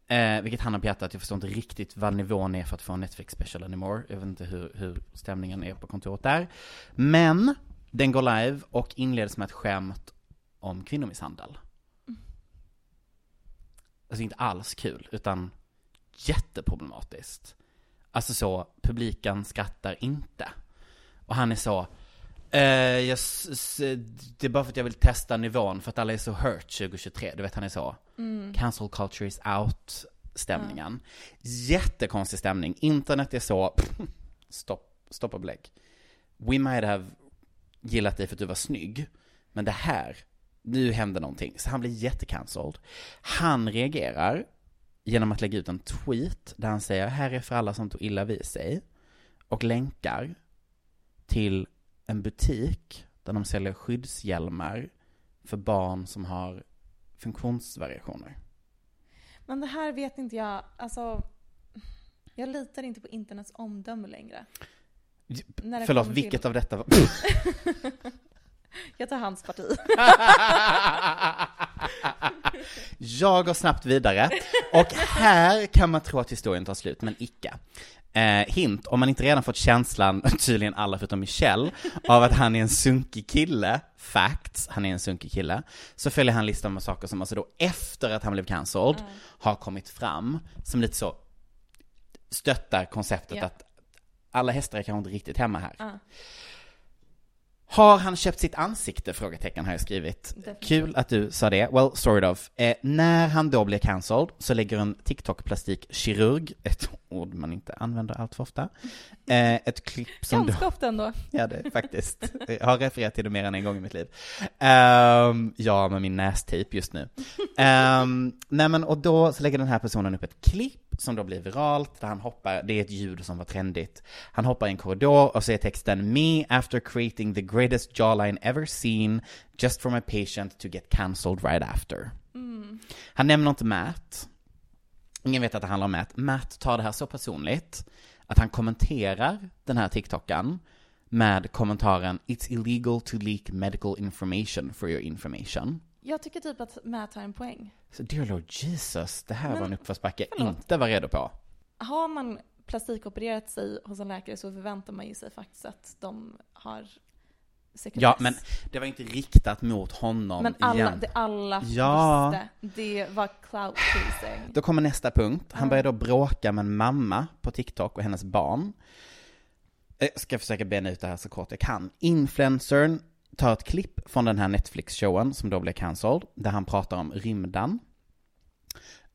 Eh, vilket han har på hjärtat, jag förstår inte riktigt vad nivån är för att få en Netflix special anymore. Jag vet inte hur, hur stämningen är på kontoret där. Men den går live och inleds med ett skämt om kvinnomisshandel. Alltså inte alls kul, utan jätteproblematiskt. Alltså så, publiken skrattar inte. Och han är så, jag, s- s- det är bara för att jag vill testa nivån, för att alla är så hurt 2023. Du vet, han är så, Mm. cancel culture is out stämningen. Jättekonstig stämning. Internet är så, stopp, stopp och belägg. We might have gillat dig för att du var snygg, men det här, nu hände någonting. Så han blir jättecancelled. Han reagerar genom att lägga ut en tweet där han säger här är för alla som tog illa vid sig och länkar till en butik där de säljer skyddshjälmar för barn som har funktionsvariationer. Men det här vet inte jag, alltså. Jag litar inte på internets omdöme längre. När Förlåt, kommer till- vilket av detta var... Jag tar hans parti. Jag går snabbt vidare. Och här kan man tro att historien tar slut, men icke. Eh, hint, om man inte redan fått känslan, tydligen alla förutom Michelle, av att han är en sunkig kille, facts, han är en sunkig kille, så följer han listan med saker som alltså då efter att han blev cancelled har kommit fram, som lite så stöttar konceptet Ja. att alla hästar är kanske inte riktigt hemma här. Ja. Har han köpt sitt ansikte? Frågetecken har jag skrivit. Definitivt. Kul att du sa det. Well, sort of. Eh, när han då blir cancelled så lägger en TikTok-plastikkirurg, ett ord man inte använder allt för ofta, eh, ett klipp som då... Ganska ofta ändå. Ja, det faktiskt. Jag har refererat till det mer än en gång i mitt liv. Ehm, ja, med min nästejp just nu. Um, nej men, och då så lägger den här personen upp ett klipp som då blir viralt, där han hoppar, det är ett ljud som var trendigt. Han hoppar i en korridor och är texten Me after creating the greatest jawline ever seen, just for my patient to get cancelled right after. Mm. Han nämner inte Matt. Ingen vet att det handlar om Matt. Matt tar det här så personligt att han kommenterar den här TikToken med kommentaren It's illegal to leak medical information for your information. Jag tycker typ att Matt har en poäng. Så dear Lord Jesus, det här Men, var en uppförsbacke förlåt. inte var redo på. Har man plastikopererat sig hos en läkare så förväntar man ju sig faktiskt att de har sekretess. Ja, men det var inte riktat mot honom Men alla, igen. det alla Ja. visste. Det var clout chasing. Då kommer nästa punkt. Han Ja. börjar då bråka med en mamma på TikTok och hennes barn. Jag ska försöka bena ut det här så kort jag kan. Influencern tar ett klipp från den här Netflix-showen som då blev cancelled, där han pratar om rymden.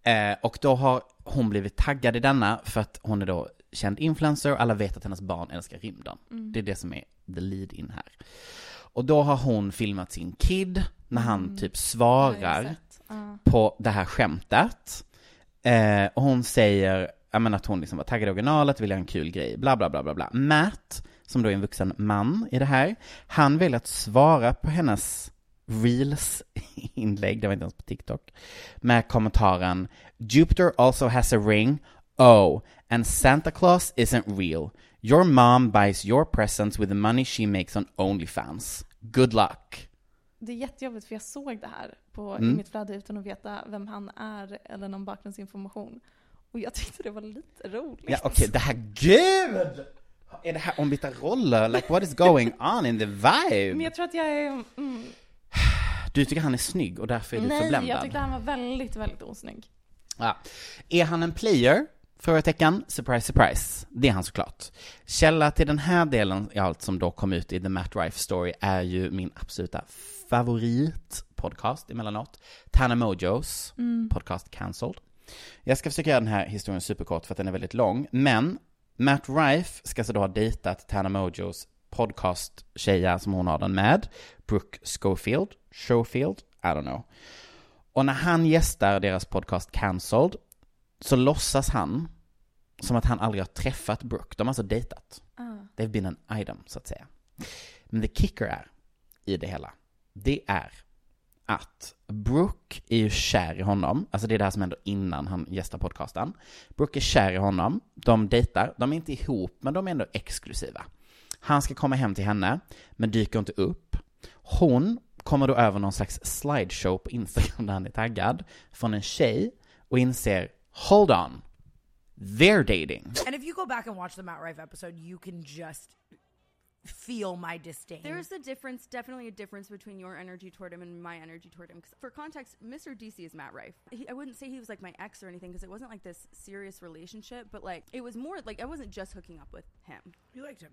Eh, och då har hon blivit taggad i denna för att hon är då känd influencer och alla vet att hennes barn älskar rymden. Mm. Det är det som är the lead in här. Och då har hon filmat sin kid när han Mm. typ svarar jag. Ja. på det här skämtet. Eh, och hon säger, ja men att hon liksom var taggad i originalet, vill göra en kul grej, bla bla bla bla bla. Matt, som då är en vuxen man i det här, han väljer att svara på hennes reels-inlägg, det var inte ens på TikTok, med kommentaren Jupiter also has a ring, oh, and Santa Claus isn't real. Your mom buys your presents with the money she makes on Onlyfans. Good luck. Det är jättejobbigt för jag såg det här på, Mm. i mitt flöde utan att veta vem han är eller någon bakgrundsinformation. Och jag tyckte det var lite roligt. Ja, okej, det här, gud! Är det här ombytta roller? Like what is going on in the vibe? Men jag tror att jag är... Mm, Du tycker han är snygg och därför är du nej, förbländad? jag tyckte han var väldigt, väldigt osnygg. Ja. Är han en player? Frågetecken. Surprise, surprise. Det är han såklart. Källa till den här delen i allt som då kom ut i The Matt Rife Story är ju min absoluta favoritpodcast emellanåt. Tana Mojos Mm. podcast Cancelled. Jag ska försöka göra den här historien superkort för att den är väldigt lång, men Matt Rife ska så då ha dejtat Tana Mojos podcast-tjeja som hon har den med, Brooke Schofield, Schofield, I don't know. Och när han gästar deras podcast Cancelled så låtsas han som att han aldrig har träffat Brooke. De har alltså dejtat. Ah. They've been an item, så att säga. Men the kicker är, i det hela, det är att Brooke är ju kär i honom. Alltså det är det här som händer innan han gästar podcasten. Brooke är kär i honom. De dejtar. De är inte ihop, men de är ändå exklusiva. Han ska komma hem till henne, men dyker inte upp. Hon kommer då över någon slags slideshow på Instagram där han är taggad från en tjej och inser, hold on, they're dating. And if you go back and watch the Matt Rife episode, you can just feel my disdain. There's a difference, definitely a difference between your energy toward him and my energy toward him. 'Cause for context, Mr. DC is Matt Rife. He, I wouldn't say he was like my ex or anything because it wasn't like this serious relationship, but like it was more like I wasn't just hooking up with him. You liked him.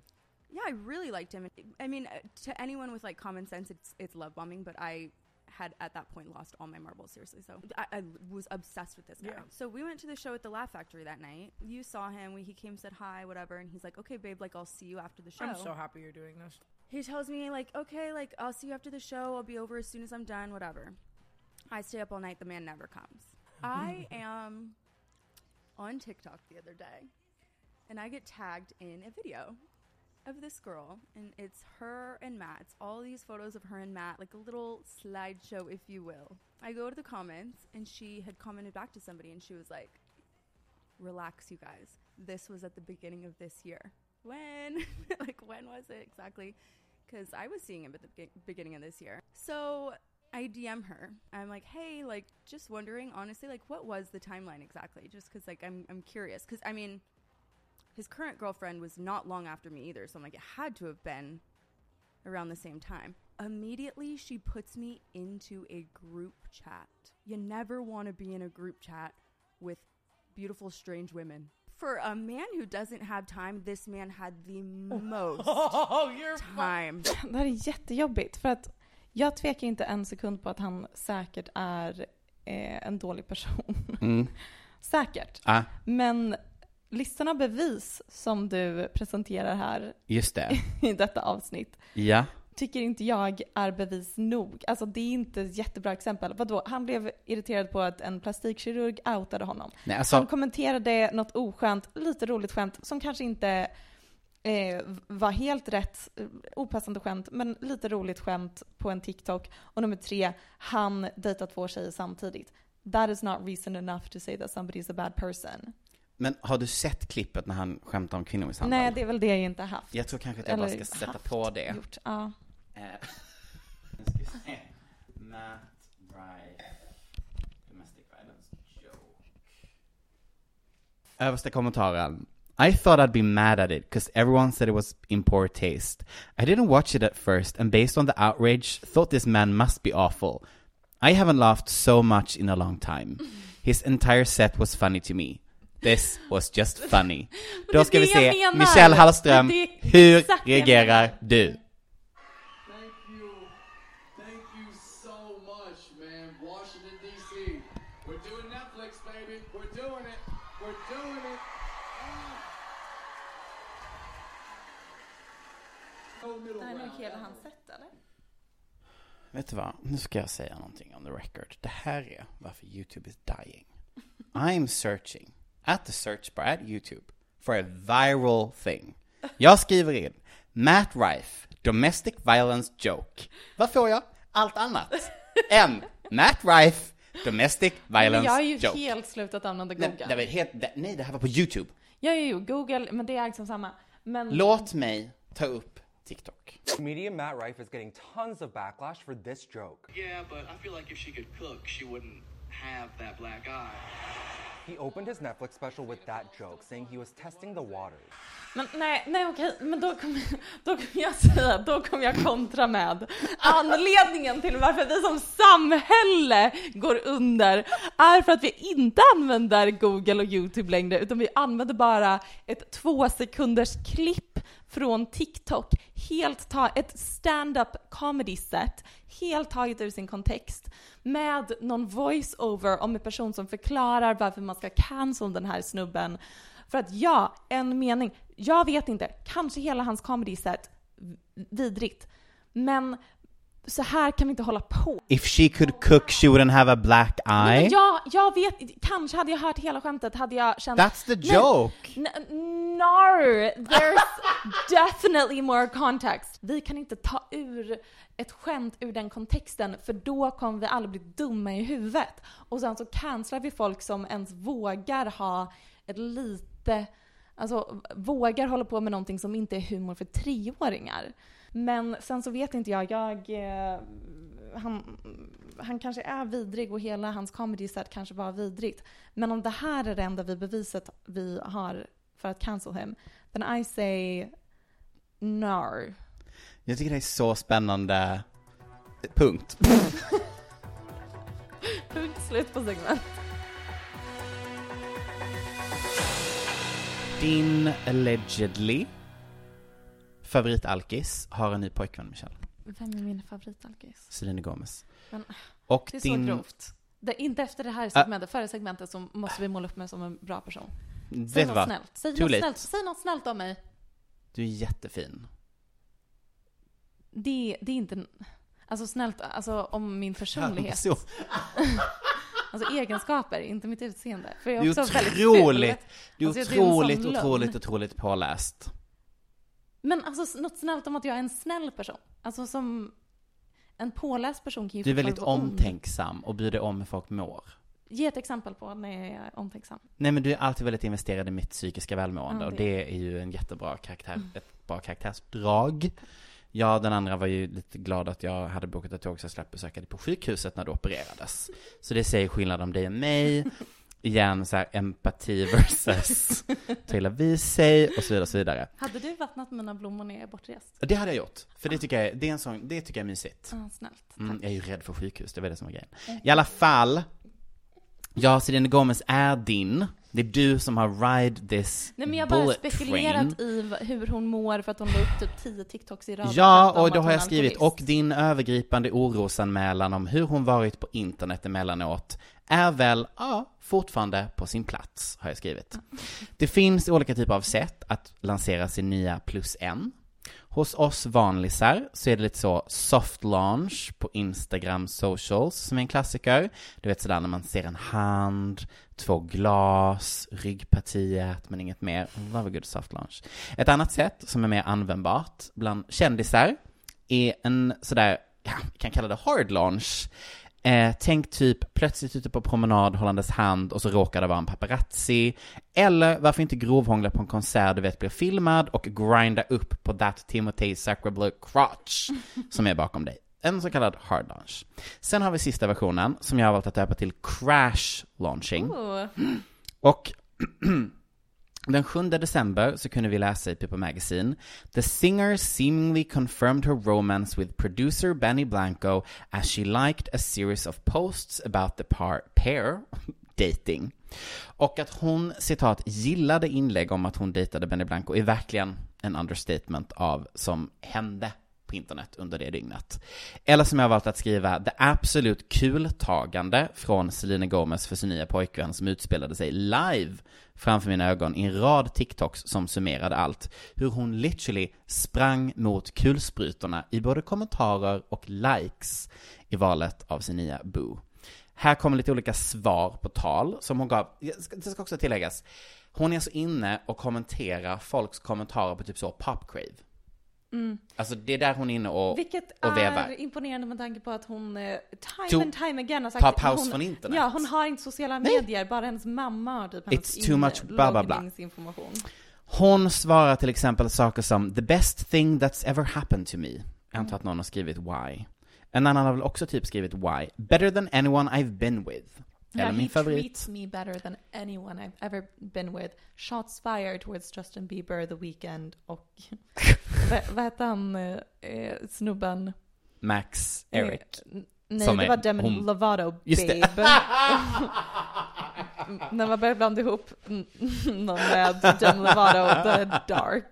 Yeah, I really liked him. I mean, uh, to anyone with like common sense, it's it's love bombing, but I had at that point lost all my marbles seriously. So I, I was obsessed with this guy. Yeah. So we went to the show at the Laugh Factory that night. You saw him. We, he came, said hi, whatever, and he's like, "Okay, babe, like I'll see you after the show." I'm so happy you're doing this. He tells me like, "Okay, like I'll see you after the show. I'll be over as soon as I'm done, whatever." I stay up all night. The man never comes. I am on TikTok the other day, and I get tagged in a video of this girl, and it's her and Matt. It's all these photos of her and Matt, like a little slideshow, if you will. I go to the comments, and she had commented back to somebody, and she was like, "Relax, you guys. This was at the beginning of this year. When? like when was it exactly? Because I was seeing him at the be- beginning of this year. So." I DM her. I'm like, hey, like, just wondering, honestly, like, what was the timeline exactly? Just because, like, I'm, I'm curious. Because, I mean, his current girlfriend was not long after me either. So I'm like, it had to have been around the same time. Immediately, she puts me into a group chat. You never want to be in a group chat with beautiful, strange women. For a man who doesn't have time, this man had the most Oh, you're time. Det här är jättejobbigt för att jag tvekar inte en sekund på att han säkert är eh, en dålig person. Mm. säkert. Ah, Men listan av bevis som du presenterar här just det. i detta avsnitt Ja. tycker inte jag är bevis nog. Alltså det är inte ett jättebra exempel. Vadå? Han blev irriterad på att en plastikkirurg outade honom. Nej, alltså- Han kommenterade något oskönt, lite roligt skämt som kanske inte eh, var helt rätt, eh, opassande skämt, men lite roligt skämt på en TikTok. Och nummer tre, han dejtar två tjejer samtidigt. That is not reason enough to say that somebody is a bad person. Men har du sett klippet när han skämtar om kvinnomisshandel? Nej, det är väl det jag inte haft. Jag tror kanske att jag bara Eller ska sätta på det. Gjort. Ja. Eh, nu ska vi se. Matt Rife, domestic violence joke. Översta kommentaren. I thought I'd be mad at it because everyone said it was in poor taste. I didn't watch it at first and based on the outrage thought this man must be awful. I haven't laughed so much in a long time. His entire set was funny to me. This was just funny. Då ska vi se. Michelle Hallström, hur reagerar du? Thank you. Thank you so much, man. Washington, D.C. We're doing Netflix, baby. We're doing it. We're doing it. No middle Det här är nog ground. hela hans sätt, eller? Vet du vad? Nu ska jag säga någonting on the record. Det här är varför YouTube is dying. I'm searching at the search bar at YouTube for a viral thing. Jag skriver in Matt Rife, domestic violence joke. Vad får jag? Allt annat än Matt Rife, domestic violence jag har ju joke. helt slutat använda Nej, Google. det var helt, det, nej, det här var på YouTube. Ja, jo, jo, Google, men det är liksom samma. Men... Låt mig ta upp TikTok. Comedian Matt Rife is getting tons of backlash for this joke. Yeah, but I feel like if she could cook, she wouldn't have that black eye. He opened his Netflix special with that joke, saying he was testing the waters. Men nej, nej okej, men då kommer, då kom jag säga, då kommer jag kontra med anledningen till varför vi som samhälle går under är för att vi inte använder Google och YouTube längre utan vi använder bara ett två sekunders klipp från TikTok, helt ta ett stand-up comedy set, helt taget ur sin kontext med någon voice-over om en person som förklarar varför man ska cancel den här snubben. För att ja, en mening. Jag vet inte, kanske hela hans comedy set, vidrigt. Men så här kan vi inte hålla på. If she could cook she wouldn't have a black Nej, eye. men jag, jag vet, kanske hade jag hört hela skämtet hade jag känt... That's the Nej, joke. n- No, there's definitely more context. Vi kan inte ta ur ett skämt ur den kontexten för då kommer vi alla bli dumma i huvudet. Och sen så cancelar vi folk som ens vågar ha ett lite, alltså vågar hålla på med någonting som inte är humor för treåringar. Men sen så vet inte jag, jag eh, han, han kanske är vidrig och hela hans comedy set kanske var vidrigt. Men om det här är det enda vi beviset vi har för att cancel him, then I say no. Jag tycker det är så spännande. Punkt. Punkt slut på segment. Din allegedly favoritalkis har en ny pojkvän, Michelle. Vem är min favoritalkis? Selena Gomez. Men, Och det är din... så grovt. Det, inte efter det här segmentet, före segmentet så måste vi måla upp mig som en bra person. Säg du något snällt. Säg Too något late. snällt. Säg något snällt om mig. Du är jättefin. Det, det är inte... Alltså snällt, alltså om min personlighet. Så. Alltså egenskaper, inte mitt utseende. För jag Du är också väldigt otroligt, ful. du är Alltså, det otroligt, otroligt, otroligt påläst. Men alltså något snällt om att jag är en snäll person. Alltså som... En påläst person kan ju Du är väldigt omtänksam och bryr dig om hur folk mår. Ge ett exempel på när jag är omtänksam. Nej men du är alltid väldigt investerad i mitt psykiska välmående Ja, och det- det är ju en jättebra karaktär, Mm. ett bra karaktärsdrag. Jag, den andra var ju lite glad att jag hade bokat ett tåg så jag slapp besöka dig på sjukhuset när du opererades. Så det säger skillnad om dig och mig. Igen så här empati versus ta illa vid sig och så vidare och så vidare. Hade du vattnat mina blommor när jag är bortrest? Det hade jag gjort. För det tycker jag, det är en sån, det tycker jag är mysigt. Ja, snällt. Mm, jag är ju rädd för sjukhus, det var det som var grejen. Mm. I alla fall, ja, Selena Gomez är din. Det är du som har ride this Nej men jag har bara spekulerat train. i hur hon mår för att hon la upp typ 10 TikToks i rad Ja, och då har jag skrivit, och din övergripande orosanmälan om hur hon varit på internet emellanåt är väl, ja, fortfarande på sin plats, har jag skrivit. Det finns olika typer av sätt att lansera sin nya plus en. Hos oss vanlisar så är det lite så soft launch på Instagram socials som är en klassiker. Du vet sådär när man ser en hand, två glas, ryggpartiet men inget mer. Love a good soft launch. Ett annat sätt som är mer användbart bland kändisar är en sådär, ja, vi kan kalla det hard launch. Eh, tänk typ plötsligt ute på promenad hållandes hand och så råkar det vara en paparazzi. Eller varför inte grovhångla på en konsert du vet blir filmad och grinda upp på that Timothy Sacrable crotch som är bakom dig. En så kallad hard launch. Sen har vi sista versionen som jag har valt att döpa till crash launching. Oh. Och den 7 december så kunde vi läsa i People Magazine The singer seemingly confirmed her romance with producer Benny Blanco as she liked a series of posts about the par pair dating. Och att hon, citat, gillade inlägg om att hon dejtade Benny Blanco är verkligen en understatement av som hände på internet under det dygnet. Eller som jag har valt att skriva, det absolut kultagande från Selena Gomez för sin nya pojkvän som utspelade sig live framför mina ögon i en rad TikToks som summerade allt. Hur hon literally sprang mot kulsprutorna i både kommentarer och likes i valet av sin nya boo. Här kommer lite olika svar på tal som hon gav. Det ska också tilläggas, hon är så inne och kommenterar folks kommentarer på typ så popcrave. Mm. Alltså det är där hon är inne och, Vilket och vevar. är imponerande med tanke på att hon eh, time To- and time again har sagt ta att paus hon, från internet. Ja, hon har inte sociala medier, bara hennes mamma har typ It's too much bla, bla, bla. Hon svarar till exempel saker som the best thing that's ever happened to me. Jag antar att någon har skrivit why. En annan har väl också typ skrivit why. Better than anyone I've been with. Min he treats me better than anyone I've ever been with. Shots fired towards Justin Bieber, The Weeknd och vad, hette han, eh, eh, snubben? Max Eh, Eric. nej, Som det är var Demi hon- Lovato, Just babe. När man börjar blanda ihop någon med Demi Lovato, the dark.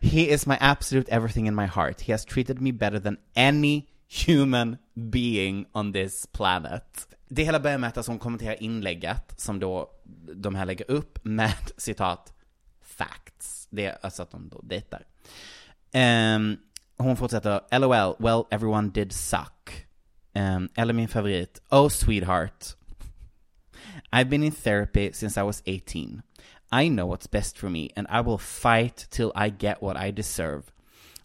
He is my absolute everything in my heart. He has treated me better than any human being on this planet. Det hela börjar med att hon kommenterar inlägget som då de här lägger upp med citat facts. Det är alltså att de då dejtar. Um, hon fortsätter, LOL, well everyone did suck. Um, eller min favorit, oh sweetheart. I've been in therapy since I was 18. I know what's best for me and I will fight till I get what I deserve.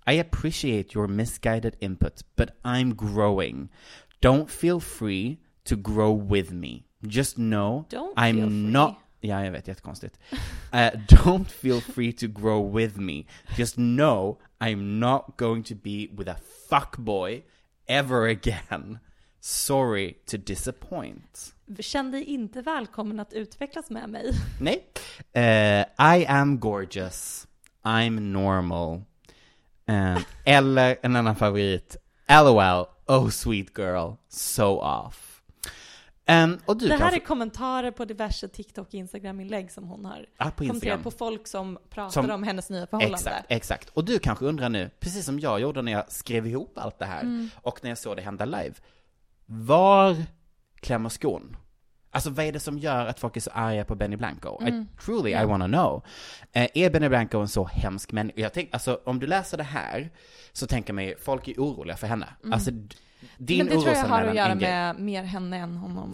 I appreciate your misguided input, but I'm growing. Don't feel free to grow with me. Just know Don't I'm not Ja, jag vet, jättekonstigt. Uh, don't feel free to grow with me. Just know I'm not going to be with a fuckboy ever again. Sorry to disappoint. Känn dig inte välkommen att utvecklas med mig. Nej. Eh, I am gorgeous. I'm normal. Eh, eller en annan favorit. LOL. Oh sweet girl. So off. Em, och du det här kanske- är kommentarer på diverse TikTok och Instagram-inlägg som hon har Ah, på kommenterat på folk som pratar Som- om hennes nya förhållande. Exakt, exakt. Och du kanske undrar nu, precis som jag gjorde när jag skrev ihop allt det här Mm. och när jag såg det hända live. Var klämmer skon? Alltså vad är det som gör att folk är så arga på Benny Blanco? Mm. I, truly, Ja. I wanna know. Eh, är Benny Blanco en så hemsk människa? Jag tänk, alltså om du läser det här så tänker man ju, folk är oroliga för henne. Mm. Alltså, din Men det tror jag har att göra med mer henne än honom.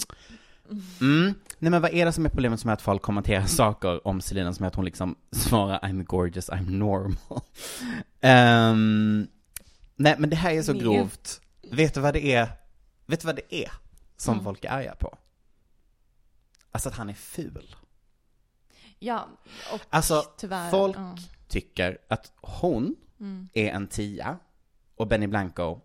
Mm. Nej men vad är det som är problemet som är att folk kommenterar saker om Selina som är att hon liksom svarar I'm gorgeous, I'm normal. Ehm, nej men det här är så Nej. grovt. Vet du vad det är? Vet du vad det är som Mm. folk är arga på? Alltså att han är ful. Ja, och Alltså tyvärr. folk ja. tycker att hon Mm. är en tia och Benny Blanco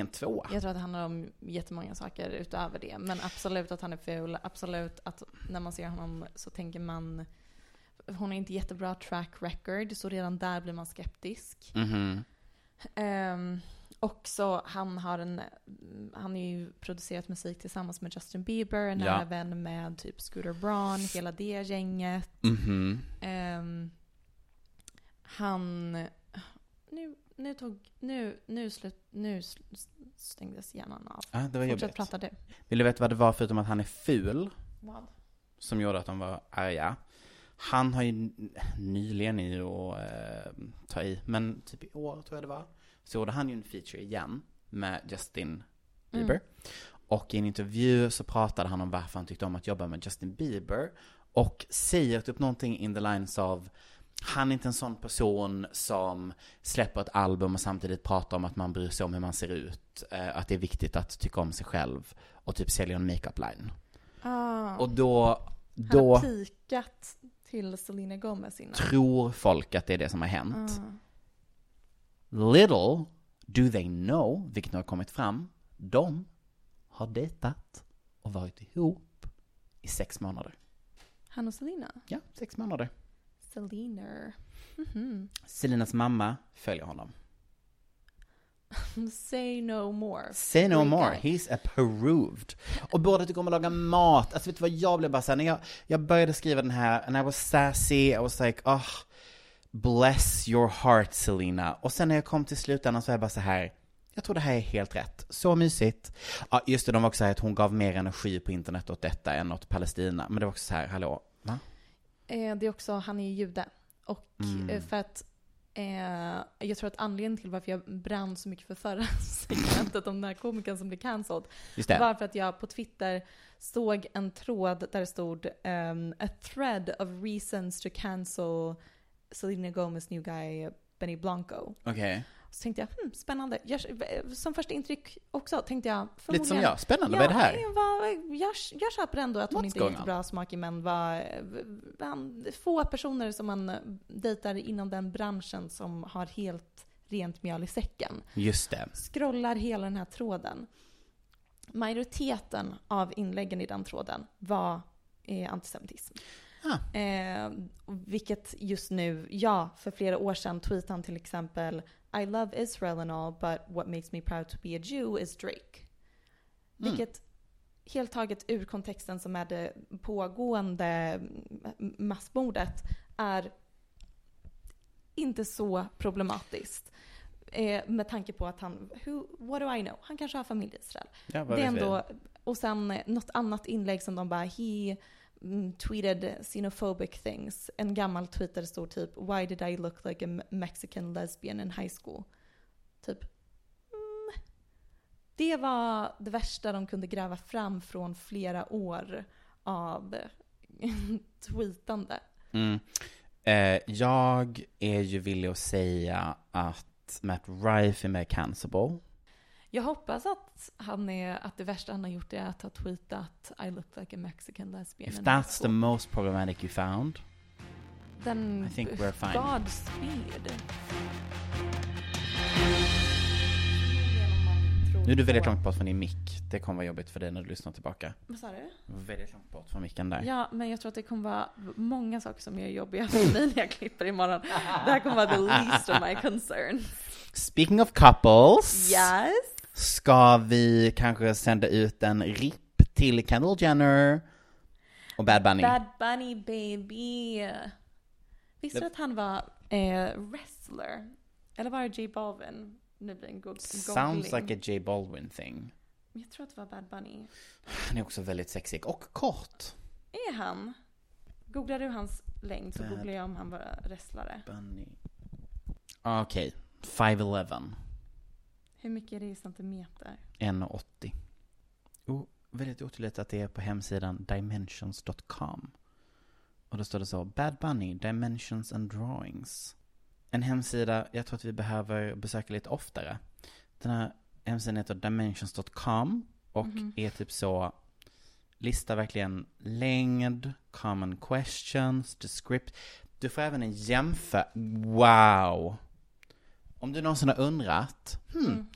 en tvåa. Jag tror att det handlar om jättemånga saker utöver det. Men absolut att han är ful. Absolut att när man ser honom så tänker man hon har inte jättebra track record, så redan där blir man skeptisk. Mhm. Ehm, också, han har en, han har ju producerat musik tillsammans med Justin Bieber, en Ja. nära vän med typ Scooter Braun, hela det gänget. Mhm. Ehm, han, nu, nu tog, nu, nu slut, nu stängdes hjärnan av. Ja, det var Fortsätt jobbigt. prata du. Vill du veta vad det var förutom att han är ful? Vad? Som gjorde att de var arga. Han har ju nyligen i att eh, ta i, men typ i år tror jag det var. Så gjorde han ju en feature igen med Justin Bieber. Mm. Och i en intervju så pratade han om varför han tyckte om att jobba med Justin Bieber. Och säger typ någonting in the lines av han är inte en sån person som släpper ett album och samtidigt pratar om att man bryr sig om hur man ser ut. Eh, att det är viktigt att tycka om sig själv. Och typ säljer en makeup line. Ah. Och då, Han då har pikat till Selena Gomez innan. tror folk att det är det som har hänt. Ah. Little do they know, vilket nu har kommit fram, de har dejtat och varit ihop i sex månader. Han och Selena? Ja, sex månader. Selena. Mhm. Selinas mamma följer honom. Say no more. Say no Great more, guy. he's approved. Och båda tycker om att laga mat. Alltså vet du vad jag blev bara såhär, när jag, jag började skriva den här, and I was sassy, I was like, oh, bless your heart Selena. Och sen när jag kom till slutändan så är jag bara så här. jag tror det här är helt rätt. Så mysigt. Ja, just det, de var också så här att hon gav mer energi på internet åt detta än åt Palestina. Men det var också så här, hallå? Eh, det är också, han är ju jude. Och Mm. eh, för att eh, jag tror att anledningen till varför jag brann så mycket för förra segmentet om den här komikern som blev cancelled var för att jag på Twitter såg en tråd där det stod um, a thread of reasons to cancel Selena Gomez new guy Benny Blanco. Okej. Så tänkte jag, hmm, spännande. Jag, som första intryck också tänkte jag Lite som jag. Spännande, ja, vad är det här? Jag, jag, jag köper ändå att hon What's inte är jättebra smak i män. Var, var, få personer som man dejtar inom den branschen som har helt rent mjöl i säcken. Just det. Scrollar hela den här tråden. Majoriteten av inläggen i den tråden var eh, antisemitism. Ah. Eh, vilket just nu, ja, för flera år sedan tweetade han till exempel I love Israel and all, but what makes me proud to be a Jew is Drake. Mm. Vilket helt taget ur kontexten som är det pågående massmordet är inte så problematiskt. Eh, med tanke på att han, who, what do I know? Han kanske har familj i Israel. Ja, det är ändå, och sen något annat inlägg som de bara, he Mm, tweeted xenophobic things. En gammal tweet där det stod typ, why did I look like a Mexican lesbian in high school? Typ. Mm, det var det värsta de kunde gräva fram från flera år av tweetande. Mm. Eh, jag är ju villig att säga att Matt Rife är mer cancelable. Jag hoppas att, han är, att det värsta han har gjort är att ha tweetat I look like a mexican lesbian. If that's the school." most problematic you found, Then I think we're fine. Godspeed. nu är du väldigt långt bort från din mick. Det kommer vara jobbigt för dig när du lyssnar tillbaka. Vad sa du? Väldigt långt bort från micken där. Ja, men jag tror att det kommer vara många saker som är jobbiga för mig när jag klipper imorgon. Det här kommer vara the least of my concerns. Speaking of couples. Yes. Ska vi kanske sända ut en RIP till Kendall Jenner och Bad Bunny? Bad Bunny baby. Visste du att han var eh, wrestler? Eller var det J Balvin? Nu blir en go- Sounds googling. like a J Baldwin thing. Jag tror att det var Bad Bunny. Han är också väldigt sexig och kort. Är han? Googlar du hans längd så Bad googlar jag om han var wrestlare. Bunny. Okej, 5'11. Hur mycket är det i centimeter? 1,80. Oh, väldigt otydligt att det är på hemsidan dimensions.com. Och då står det så, Bad Bunny, Dimensions and Drawings. En hemsida jag tror att vi behöver besöka lite oftare. Den här hemsidan heter dimensions.com och Mhm. är typ så, listar verkligen längd, common questions, descript. Du får även en jämför, wow! Om du någonsin har undrat, hmm, Mm.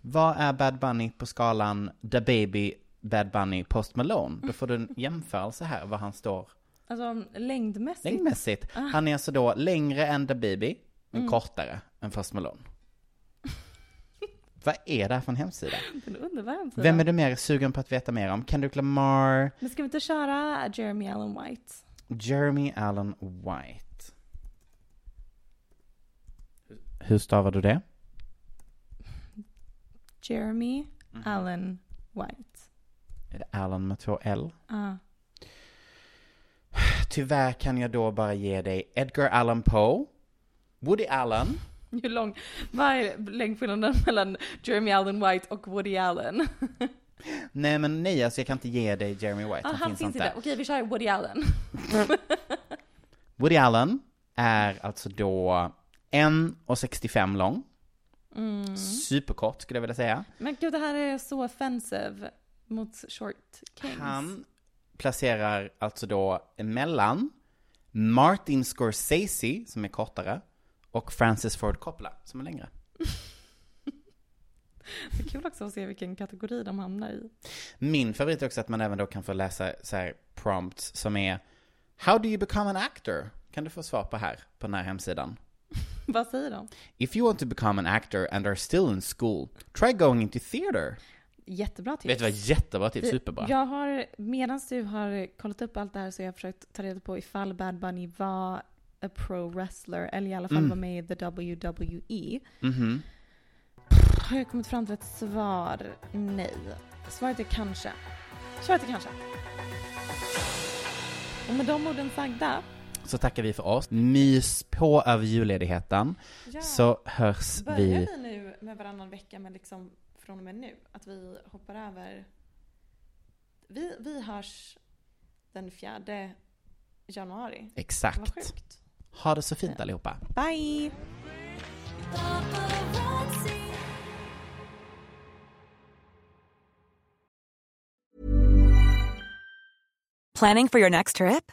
vad är Bad Bunny på skalan The Baby Bad Bunny Post Malone? Då får du en jämförelse här, vad han står Alltså längdmässigt? längdmässigt. Ah. Han är alltså då längre än The Baby, men Mm. kortare än Post Malone. vad är det här för en hemsida? Underbar hemsida. Vem är du mer sugen på att veta mer om? Kendrick Lamar, Men ska vi inte köra Jeremy Allen White? Jeremy Allen White. Hur stavar du det? Jeremy Mhm. Allen White. Är det Allen med två L? Ah. Tyvärr kan jag då bara ge dig Edgar Allan Poe, Woody Allen, Hur lång, vad är längdskillnaden mellan Jeremy Allen White och Woody Allen? Nej men nej, alltså jag kan inte ge dig Jeremy White, ah, han, finns, inte. Okej, vi kör Woody Allen. Woody Allen är alltså då 1,65 lång. Mm. Superkort skulle jag vilja säga. Men gud, det här är så offensive mot short kings. Han placerar alltså då mellan Martin Scorsese, som är kortare, och Francis Ford Coppola, som är längre. Det är kul också att se vilken kategori de hamnar i. Min favorit är också att man även då kan få läsa så här prompts som är How do you become an actor? Kan du få svar på här, på den här hemsidan. Vad säger de? If you want to become an actor and are still in school, try going into theater. Jättebra tips. Vet du vad, jättebra tips, superbra. Jag har, medan du har kollat upp allt det här så har jag försökt ta reda på ifall Bad Bunny var a pro wrestler, eller i alla fall Mm. var med i the WWE. Mhm. Har jag kommit fram till ett svar? Nej. Svaret är kanske. Svaret är kanske. Och med de orden sagda, Så tackar vi för oss. Mys på över julledigheten. Ja. Så hörs börjar vi. vi nu med varannan vecka med liksom från och med nu? Att vi hoppar över? Vi, vi hörs den fjärde januari. Vad Exakt. sjukt. Ha det så fint allihopa. Bye! Planning for your next trip?